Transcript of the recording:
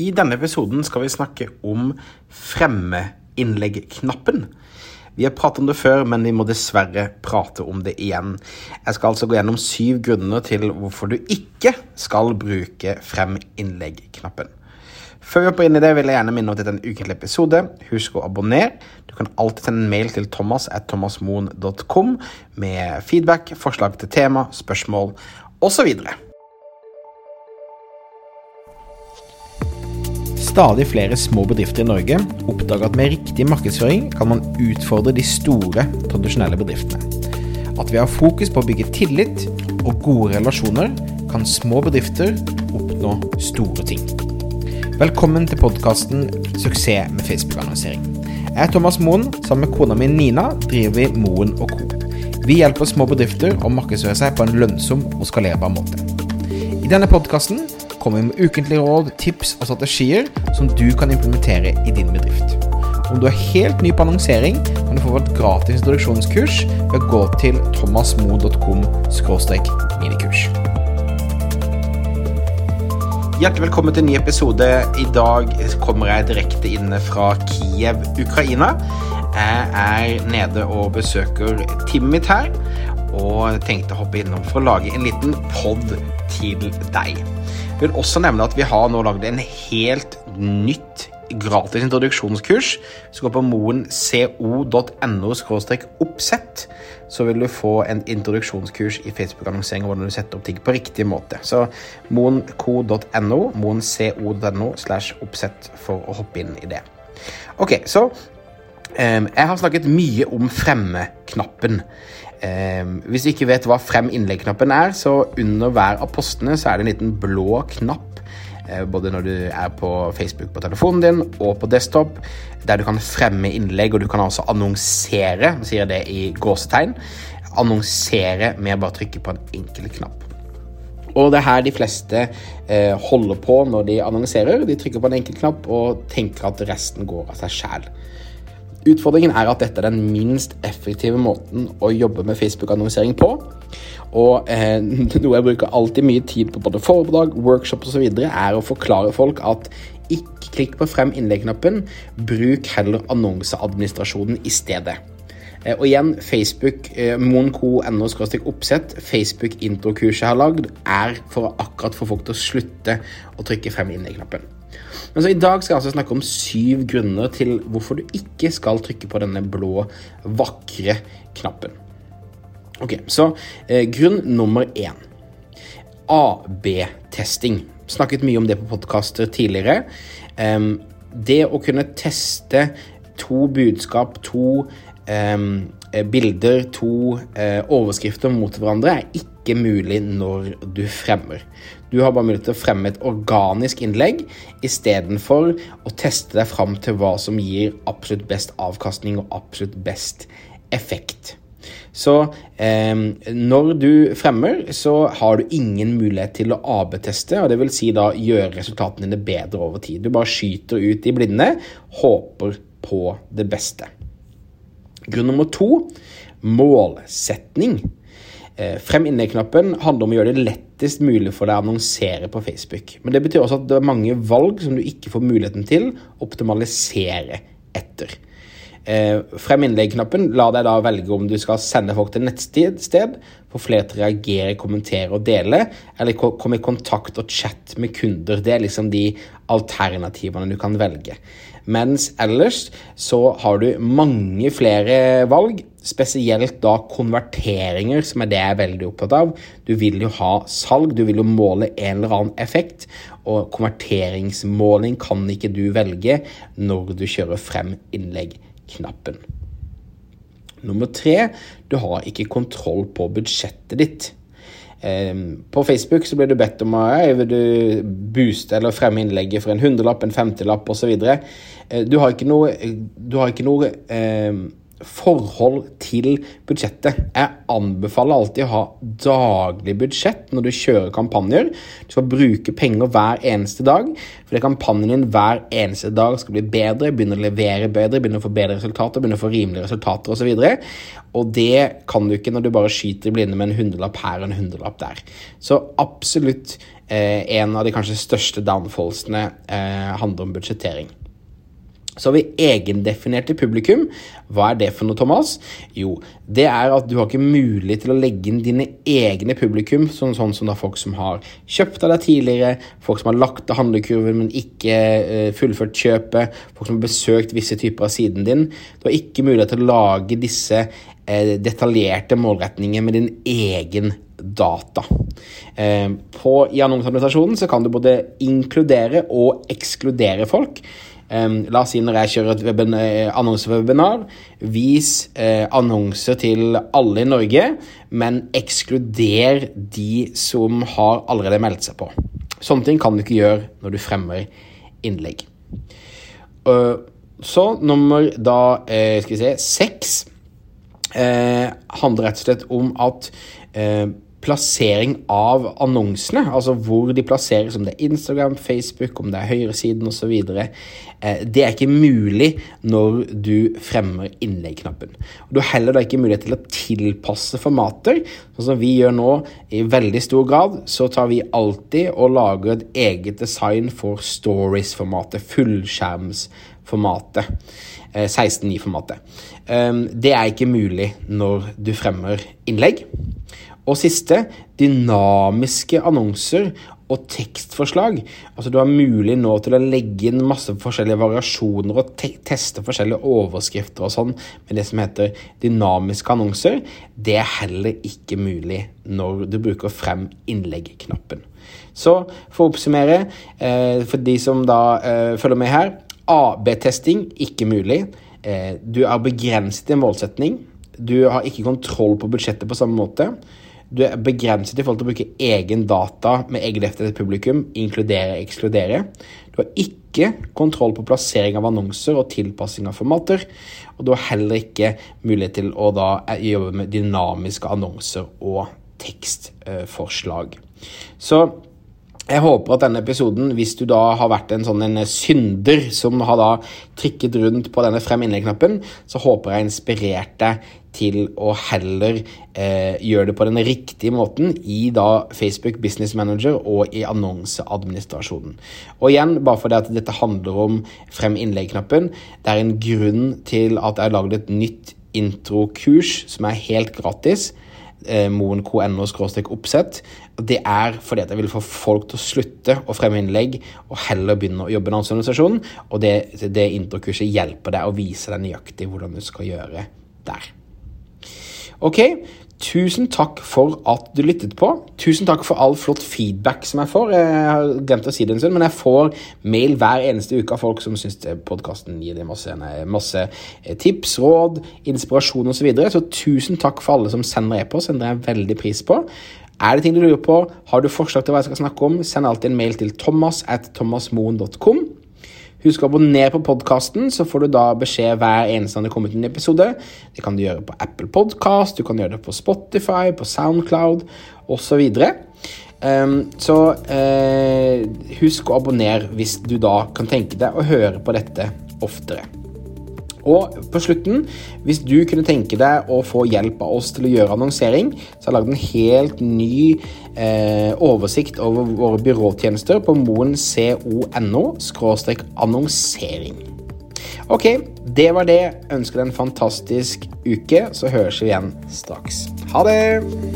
I denne episoden skal vi snakke om fremmeinnlegg-knappen. Vi har pratet om det før, men vi må dessverre prate om det igjen. Jeg skal altså gå gjennom syv grunner til hvorfor du ikke skal bruke frem-innlegg-knappen. Før vi hopper inn i det, vil jeg gjerne minne om at dette er en ukentlig episode. Husk å abonnere. Du kan alltid sende en mail til thomas at thomasmoen.com med feedback, forslag til tema, spørsmål osv. Stadig flere små bedrifter i Norge oppdager at med riktig markedsføring kan man utfordre de store, tradisjonelle bedriftene. At vi har fokus på å bygge tillit og gode relasjoner, kan små bedrifter oppnå store ting. Velkommen til podkasten 'Suksess med Facebook-annonsering'. Jeg er Thomas Moen. Sammen med kona mi Nina driver vi Moen Co. Vi hjelper små bedrifter å markedsføre seg på en lønnsom og skalerbar måte. I denne podkasten kommer vi med ukentlige råd, tips og strategier som du kan implementere i din bedrift. Om du er helt ny på annonsering, kan du få et gratis introduksjonskurs ved å gå til thomasmo.com minikurs. Hjertelig velkommen til en ny episode. I dag kommer jeg direkte inne fra Kiev, Ukraina. Jeg er nede og besøker teamet her, og tenkte å hoppe innom for å lage en liten pod til deg. Jeg vil også nevne at vi har nå lagd en helt nytt gratis introduksjonskurs. Hvis du går på moenco.no oppsett, så vil du få en introduksjonskurs i Facebook-annonsering hvordan du setter opp ting på riktig måte. Så moenco.no, moenco.no slash oppsett for å hoppe inn i det. Ok, så um, Jeg har snakket mye om fremme-knappen. Um, hvis du ikke vet hva frem innlegg-knappen er, så under hver av postene så er det en liten blå knapp uh, både når du er på Facebook på telefonen din og på desktop, der du kan fremme innlegg, og du kan altså annonsere, sier det i gåsetegn, annonsere med å bare trykke på en enkel knapp. Og det er her de fleste uh, holder på når de annonserer. De trykker på en enkel knapp og tenker at resten går av seg sjæl. Utfordringen er at dette er den minst effektive måten å jobbe med Facebook-annonsering på. Og eh, noe jeg bruker alltid mye tid på både foredrag, workshop osv., er å forklare folk at ikke klikk på frem innlegg-knappen, bruk heller annonseadministrasjonen i stedet. Eh, og igjen, Facebook, eh, monco.no oppsett, Facebook-introkurset jeg har lagd, er for akkurat få folk til å slutte å trykke frem innlegg-knappen. Men så I dag skal jeg altså snakke om syv grunner til hvorfor du ikke skal trykke på denne blå, vakre knappen. Ok, Så eh, grunn nummer én. AB-testing. Snakket mye om det på podkaster tidligere. Um, det å kunne teste to budskap, to um, bilder, to uh, overskrifter mot hverandre, er ikke mulig når du fremmer. Du har bare mulighet til å fremme et organisk innlegg istedenfor å teste deg fram til hva som gir absolutt best avkastning og absolutt best effekt. Så eh, når du fremmer, så har du ingen mulighet til å AB-teste, og det vil si da gjøre resultatene dine bedre over tid. Du bare skyter ut i blinde, håper på det beste. Grunn nummer to målsetning. Eh, frem innlegg-knappen handler om å gjøre det lettest mulig for deg å annonsere på Facebook. Men det betyr også at det er mange valg som du ikke får muligheten til å optimalisere etter. Eh, frem innlegg-knappen lar deg da velge om du skal sende folk til nettsted, få flere til å reagere, kommentere og dele, eller komme i kontakt og chat med kunder. Det er liksom de alternativene du kan velge. Mens ellers så har du mange flere valg, spesielt da konverteringer, som er det jeg er veldig opptatt av. Du vil jo ha salg, du vil jo måle en eller annen effekt, og konverteringsmåling kan ikke du velge når du kjører frem innlegg-knappen. Nummer tre, du har ikke kontroll på budsjettet ditt. På Facebook så blir du bedt om å vil du booste eller fremme innlegget for en hundrelapp, en femtilapp osv. Eh, du har ikke noe, du har ikke noe eh, forhold til budsjettet. Jeg anbefaler alltid å ha daglig budsjett når du kjører kampanjer. Du skal bruke penger hver eneste dag, fordi kampanjen din hver eneste dag skal bli bedre, begynne å levere bedre, begynne å få bedre resultater, begynne å få rimelige resultater osv. Og, så og det kan du ikke når du bare skyter i blinde med en hundrelapp her og en hundrelapp der. Så absolutt eh, en av de kanskje største downfallsene eh, handler om budsjettering. Så har vi egendefinerte publikum. Hva er det for noe, Thomas? Jo, det er at du har ikke mulighet til å legge inn dine egne publikum, sånn, sånn som da folk som har kjøpt av deg tidligere, folk som har lagt av handlekurven, men ikke uh, fullført kjøpet, folk som har besøkt visse typer av siden din. Du har ikke mulighet til å lage disse uh, detaljerte målretningene med din egen data. Uh, på, I annonseadministrasjonen kan du både inkludere og ekskludere folk. La oss si når jeg kjører et eh, annonsewebinar, vis eh, annonser til alle i Norge, men ekskluder de som har allerede meldt seg på. Sånne ting kan du ikke gjøre når du fremmer innlegg. Uh, så nummer da eh, skal vi se seks eh, handler rett og slett om at eh, plassering av annonsene, altså hvor de plasseres, om det er Instagram, Facebook, om det er høyresiden osv., eh, det er ikke mulig når du fremmer innlegg-knappen. Du har heller ikke mulighet til å tilpasse formater. Sånn som vi gjør nå i veldig stor grad, så tar vi alltid og lager et eget design for stories-formatet, fullskjermsformatet. 16.9-formatet. Eh, eh, det er ikke mulig når du fremmer innlegg. Og siste dynamiske annonser og tekstforslag. Altså Du har mulig nå til å legge inn masse forskjellige variasjoner og te teste forskjellige overskrifter og sånn med det som heter dynamiske annonser. Det er heller ikke mulig når du bruker frem innlegg-knappen. Så for å oppsummere, eh, for de som da eh, følger med her AB-testing ikke mulig. Eh, du er begrenset i målsetning. Du har ikke kontroll på budsjettet på samme måte. Du er begrenset i forhold til å bruke egen data med egendefinert publikum, inkludere, ekskludere. Du har ikke kontroll på plassering av annonser og tilpassing av formater. Og du har heller ikke mulighet til å da jobbe med dynamiske annonser og tekstforslag. Så jeg håper at denne episoden, hvis du da har vært en sånn en synder som har da trykket rundt på denne frem innlegg-knappen, så håper jeg inspirert deg til å heller eh, gjøre det på den riktige måten i da Facebook Business Manager og i annonseadministrasjonen. Og igjen, bare fordi at dette handler om frem innlegg-knappen, det er en grunn til at jeg har lagd et nytt introkurs som er helt gratis eh, moen.no oppsett. Det er fordi at jeg vil få folk til å slutte å fremme innlegg og heller begynne å jobbe i en annonseorganisasjon. Og det, det introkurset hjelper deg å vise deg nøyaktig hvordan du skal gjøre der. Ok, Tusen takk for at du lyttet på. Tusen takk for all flott feedback som jeg får. Jeg har glemt å si det en stund, men jeg får mail hver eneste uke av folk som syns podkasten gir dem masse, masse, eh, tips, råd, inspirasjon osv. Så, videre. så tusen takk for alle som sender e-post. sender jeg veldig pris på. Er det ting du lurer på, har du forslag til hva jeg skal snakke om, send alltid en mail til thomas at thomasmoen.com. Husk å abonnere på podkasten, så får du da beskjed hver eneste gang det kommer ut en episode. Det kan du gjøre på Apple Podcast, du kan gjøre det på Spotify, på Soundcloud osv. Um, så uh, husk å abonnere hvis du da kan tenke deg å høre på dette oftere. Og på slutten, hvis du kunne tenke deg å få hjelp av oss til å gjøre annonsering, så har jeg lagd en helt ny eh, oversikt over våre byråtjenester på moenco.no annonsering. Ok, det var det. Ønsker deg en fantastisk uke, så høres vi igjen straks. Ha det!